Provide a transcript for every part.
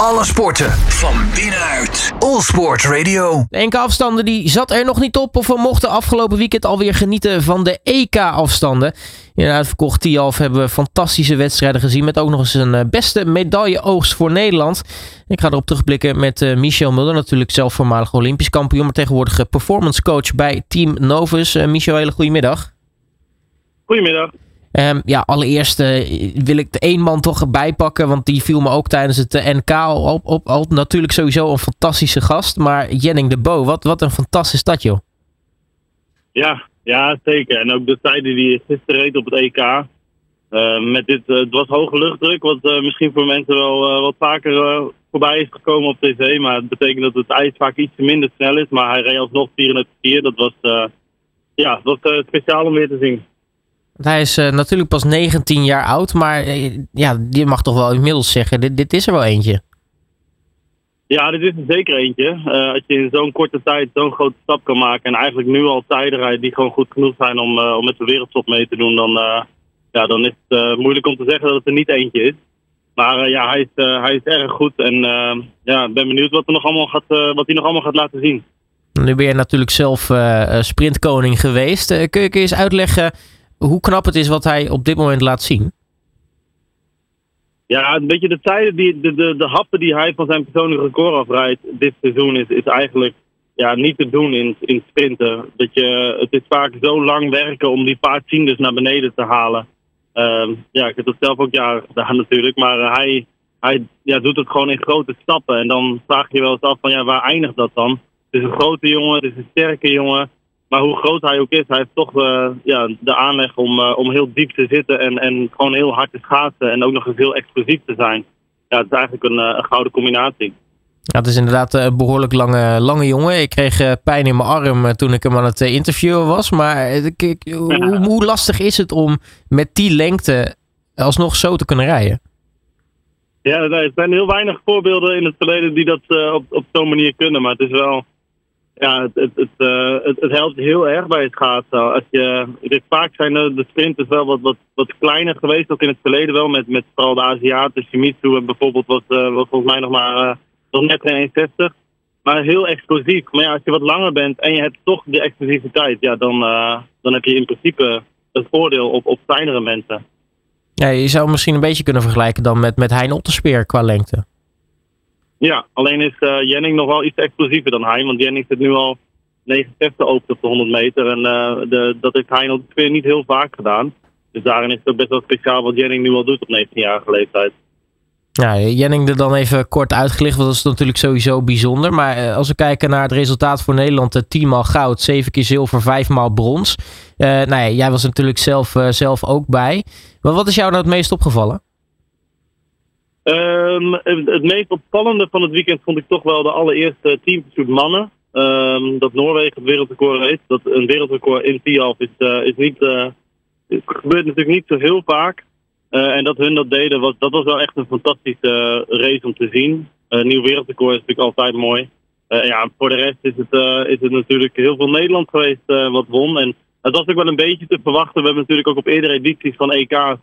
Alle sporten van binnenuit. All Sport Radio. De NK-afstanden die zat er nog niet op of we mochten afgelopen weekend alweer genieten van de EK-afstanden. In een uitverkocht Tialf hebben we fantastische wedstrijden gezien met ook nog eens een eh, beste medailleoogst voor Nederland. Ik ga erop terugblikken met uh, Michel Mulder, natuurlijk zelf voormalig Olympisch kampioen, maar tegenwoordig performance coach bij Team Novus. Uh, Michel, hele goede middag. Goedemiddag. Um, ja, allereerst uh, wil ik de één man toch bijpakken, want die viel me ook tijdens het uh, NK op, op. Natuurlijk sowieso een fantastische gast, maar Jenning de Bo, wat, wat een fantastisch stad joh. Ja, ja, zeker. En ook de tijden die gisteren reed op het EK. Uh, met dit, het was hoge luchtdruk, wat misschien voor mensen wel wat vaker voorbij is gekomen op tv. Maar het betekent dat het ijs vaak iets minder snel is. Maar hij reed alsnog 404. Dat was, ja, dat was speciaal om weer te zien. Hij is uh, natuurlijk pas 19 jaar oud, maar uh, ja, je mag toch wel inmiddels zeggen, dit, dit is er wel eentje. Ja, dit is er zeker eentje. Uh, als je in zo'n korte tijd zo'n grote stap kan maken en eigenlijk nu al tijden rijdt die gewoon goed genoeg zijn om, om met de wereldtop mee te doen, dan, ja, dan is het moeilijk om te zeggen dat het er niet eentje is. Maar ja, hij is, hij is erg goed en ja, ik ben benieuwd wat, er nog allemaal gaat, wat hij nog allemaal gaat laten zien. Nu ben je natuurlijk zelf sprintkoning geweest. kun je eens uitleggen hoe knap het is wat hij op dit moment laat zien? Ja, een beetje de tijden, die, de, de, de happen die hij van zijn persoonlijke record afrijdt dit seizoen is, is eigenlijk ja, niet te doen in, in sprinten. Dat je, het is vaak zo lang werken om die paar tiendes naar beneden te halen. Uh, ja, ik heb het zelf ook jaren gedaan natuurlijk, maar hij, hij ja, doet het gewoon in grote stappen. En dan vraag je je wel eens af van ja, waar eindigt dat dan? Het is een grote jongen, het is een sterke jongen. Maar hoe groot hij ook is, hij heeft toch uh, ja, de aanleg om, uh, om heel diep te zitten en, en gewoon heel hard te schaatsen. En ook nog eens heel explosief te zijn. Ja, het is eigenlijk een, een gouden combinatie. Ja, het is inderdaad een behoorlijk lange, lange jongen. Ik kreeg pijn in mijn arm toen ik hem aan het interviewen was. Maar ik, hoe, hoe, lastig is het om met die lengte alsnog zo te kunnen rijden? Ja, er zijn heel weinig voorbeelden in het verleden die dat op, op zo'n manier kunnen. Maar het is wel ja, het, het, het, het, helpt heel erg bij het schaatsen. Als je, ik vaak zijn de, de sprinters wel wat, wat, wat kleiner geweest, ook in het verleden wel, met, met vooral de Aziaten. Shimizu bijvoorbeeld was, uh, was volgens mij nog maar uh, nog net geen 1,60. Maar heel explosief. Maar ja, als je wat langer bent en je hebt toch de explosiviteit, ja, dan, dan heb je in principe het voordeel op, op kleinere mensen. Ja, je zou misschien een beetje kunnen vergelijken dan met, met Hein Otterspeer qua lengte. Ja, alleen is uh, Jenning nog wel iets explosiever dan hij. Want Jenning zit nu al 69 open op de 100 meter. En uh, de, dat heeft hij nog niet heel vaak gedaan. Dus daarin is het best wel speciaal wat Jenning nu al doet op 19-jarige leeftijd. Ja, Jenning er dan even kort uitgelicht, want dat is natuurlijk sowieso bijzonder. Maar uh, als we kijken naar het resultaat voor Nederland, 10 maal goud, 7 keer zilver, 5 maal brons. nou ja, jij was natuurlijk zelf, zelf ook bij. Maar wat is jou nou het meest opgevallen? Um, het meest opvallende van het weekend vond ik toch wel de allereerste teampursuit mannen. Um, dat Noorwegen het wereldrecord heeft. Dat een wereldrecord in Tialf is, uh, is niet, het gebeurt natuurlijk niet zo heel vaak. Uh, en dat hun dat deden, was, dat was wel echt een fantastische race om te zien. Een nieuw wereldrecord is natuurlijk altijd mooi. ja, voor de rest is het, is het natuurlijk heel veel Nederland geweest wat won. En dat was ook wel een beetje te verwachten. We hebben natuurlijk ook op eerdere edities van EK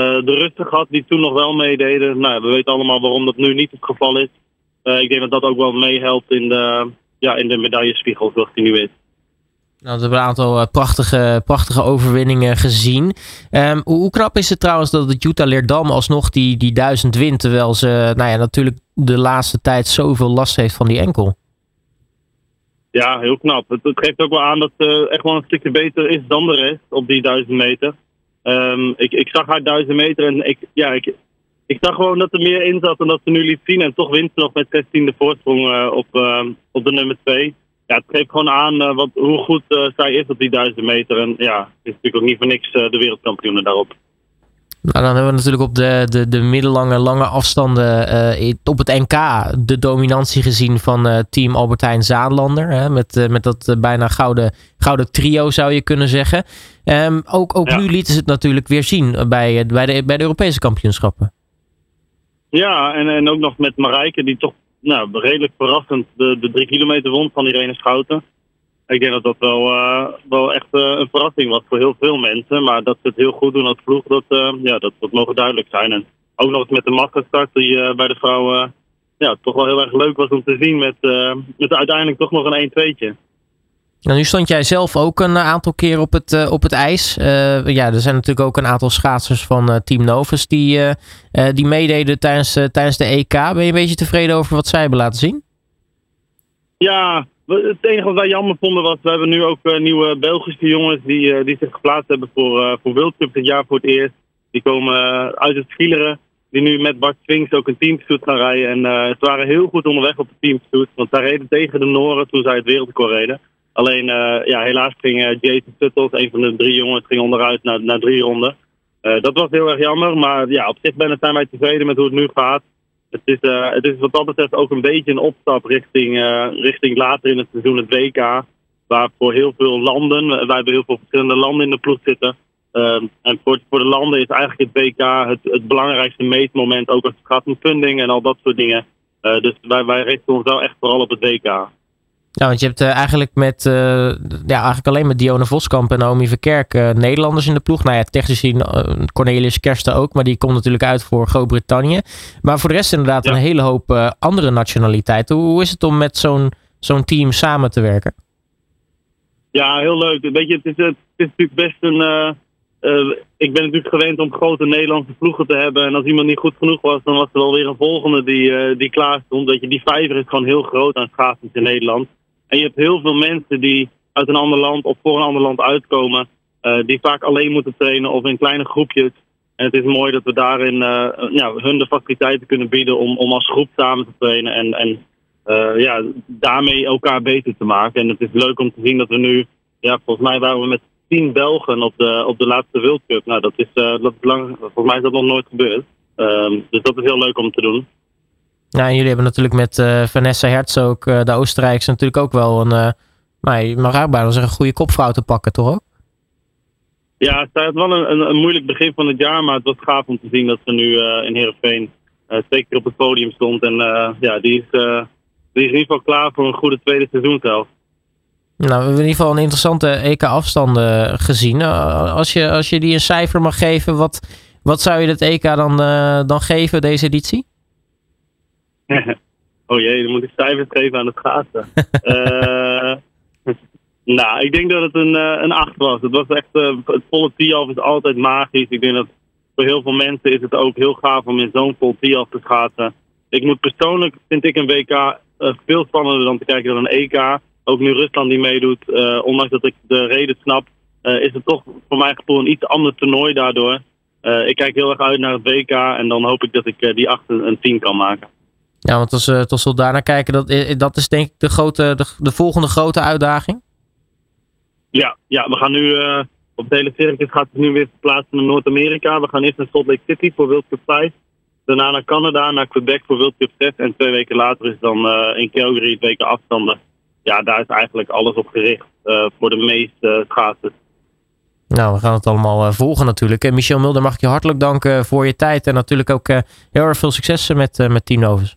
de Russen gehad die toen nog wel meededen. Nou, we weten allemaal waarom dat nu niet het geval is. Uh, ik denk dat dat ook wel meehelpt in de, ja, in de medaillespiegel zoals die nu is. Nou, we hebben een aantal uh, prachtige, prachtige overwinningen gezien. Um, hoe, hoe, knap is het trouwens dat het Utah Leerdam alsnog die, die duizend wint, terwijl ze nou ja, natuurlijk de laatste tijd zoveel last heeft van die enkel? Ja, heel knap. Het, het geeft ook wel aan dat ze echt wel een stukje beter is dan de rest op die duizend meter. Um, ik, ik zag haar duizend meter en ik, ja, ik, ik zag gewoon dat er meer in zat dan dat ze nu liet zien. En toch wint ze nog met 16 de voorsprong uh, op, uh, op de nummer 2. Ja, het geeft gewoon aan uh, wat, hoe goed zij is op die duizend meter. En ja, het is natuurlijk ook niet voor niks de wereldkampioenen daarop. Nou, dan hebben we natuurlijk op de, de, de middellange, lange afstanden uh, op het NK de dominantie gezien van uh, team Albertijn Zaanlander. Hè, met, uh, met dat bijna gouden, gouden trio zou je kunnen zeggen. Um, ook ook ja. nu lieten ze het natuurlijk weer zien bij, bij, de, bij de Europese kampioenschappen. Ja, en, en ook nog met Marijke die toch nou, redelijk verrassend de, de drie kilometer won van Irene Schouten ik denk dat dat wel, uh, wel echt uh, een verrassing was voor heel veel mensen. Maar dat ze het heel goed doen als ploeg, dat, uh, ja, dat, dat mogen duidelijk zijn. En ook nog eens met de massastart die bij de vrouwen ja, toch wel heel erg leuk was om te zien met, met uiteindelijk toch nog een 1-2'tje. Nou, nu stond jij zelf ook een aantal keer op het, op het ijs. ja, er zijn natuurlijk ook een aantal schaatsers van Team Novus die, die meededen tijdens, tijdens de EK. Ben je een beetje tevreden over wat zij hebben laten zien? Ja, het enige wat wij jammer vonden was, we hebben nu ook uh, nieuwe Belgische jongens die, uh, die zich geplaatst hebben voor, uh, voor World Cup dit jaar voor het eerst. Die komen uit het skileren, die nu met Bart Swings ook een teamstoet gaan rijden. En ze waren heel goed onderweg op de teamstoet, want zij reden tegen de Noren toen zij het wereldrecord reden. Alleen, ja, helaas ging Jason Suttles, een van de drie jongens, ging onderuit na, na drie ronden. dat was heel erg jammer, maar ja, op zich ben zijn wij tevreden met hoe het nu gaat het is, uh, het is wat dat betreft ook een beetje een opstap richting, uh, richting later in het seizoen het WK. Waar voor heel veel landen, wij hebben heel veel verschillende landen in de ploeg zitten. Uh, en voor, voor de landen is eigenlijk het WK het, het belangrijkste meetmoment. Ook als het gaat om funding en al dat soort dingen. Dus wij, wij richten ons wel echt vooral op het WK. Ja, want je hebt uh, eigenlijk met uh, ja, eigenlijk alleen met Dionne Voskamp en Naomi Verkerk uh, Nederlanders in de ploeg. Nou ja, technisch gezien Cornelius Kersten ook, maar die komt natuurlijk uit voor Groot-Brittannië. Maar voor de rest inderdaad ja. een hele hoop andere nationaliteiten. Hoe, hoe, is het om met zo'n zo'n team samen te werken? Ja, heel leuk. Weet je, het is, het is natuurlijk best een... ik ben natuurlijk gewend om grote Nederlandse ploegen te hebben. En als iemand niet goed genoeg was, dan was er wel weer een volgende die, die klaar stond. Weet je, die vijver is gewoon heel groot aan schaatsers in Nederland. En je hebt heel veel mensen die uit een ander land of voor een ander land uitkomen. Uh, die vaak alleen moeten trainen of in kleine groepjes. En het is mooi dat we daarin uh, ja, hun de faciliteiten kunnen bieden om, om als groep samen te trainen. En, en uh, ja, daarmee elkaar beter te maken. En het is leuk om te zien dat we nu, ja, volgens mij waren we met tien Belgen op de, op de laatste World Cup. Nou, dat is, dat lang, volgens mij is dat nog nooit gebeurd. Ehm, dus dat is heel leuk om te doen. Nou, jullie hebben natuurlijk met uh, Vanessa Herzog, uh, de Oostenrijkse, natuurlijk ook wel een, uh, maar je mag bijna zeggen, een goede kopvrouw te pakken, toch ook? Ja, het is wel een, een, een, moeilijk begin van het jaar, maar het was gaaf om te zien dat ze nu in Heerenveen twee keer op het podium stond. En ja, die is, die is in ieder geval klaar voor een goede tweede seizoen zelf. Nou, we hebben in ieder geval een interessante EK-afstanden gezien. als, je, als je die een cijfer mag geven, wat, wat zou je het EK dan, dan geven, deze editie? oh jee, dan moet ik cijfers geven aan het schaatsen. uh, nou, ik denk dat het een, uh, een 8 was. Het was echt, uh, het volle tee-off is altijd magisch. Ik denk dat voor heel veel mensen is het ook heel gaaf om in zo'n vol tee-off te schaatsen. Ik moet persoonlijk, vind ik een WK veel spannender dan te kijken dan een EK. Ook nu Rusland die meedoet, ondanks dat ik de reden snap, is het toch voor mijn gevoel een iets ander toernooi daardoor. ik kijk heel erg uit naar het WK en dan hoop ik dat ik die 8 een 10 kan maken. Ja, want als, we, als we daarnaar kijken, dat, dat is denk ik de, grote, de, de volgende grote uitdaging. Ja, ja we gaan nu uh, op de hele circus gaat het nu weer verplaatsen naar Noord-Amerika. We gaan eerst naar Salt Lake City voor World Cup 5. Daarna naar Canada, naar Quebec voor World Cup 6. En twee weken later is dan uh, in Calgary het weken afstanden. Ja, daar is eigenlijk alles op gericht uh, voor de meeste schaatsers. Nou, we gaan het allemaal volgen natuurlijk. En Michel Mulder, mag ik je hartelijk danken voor je tijd. En natuurlijk ook heel erg veel succes met, met Team Novus.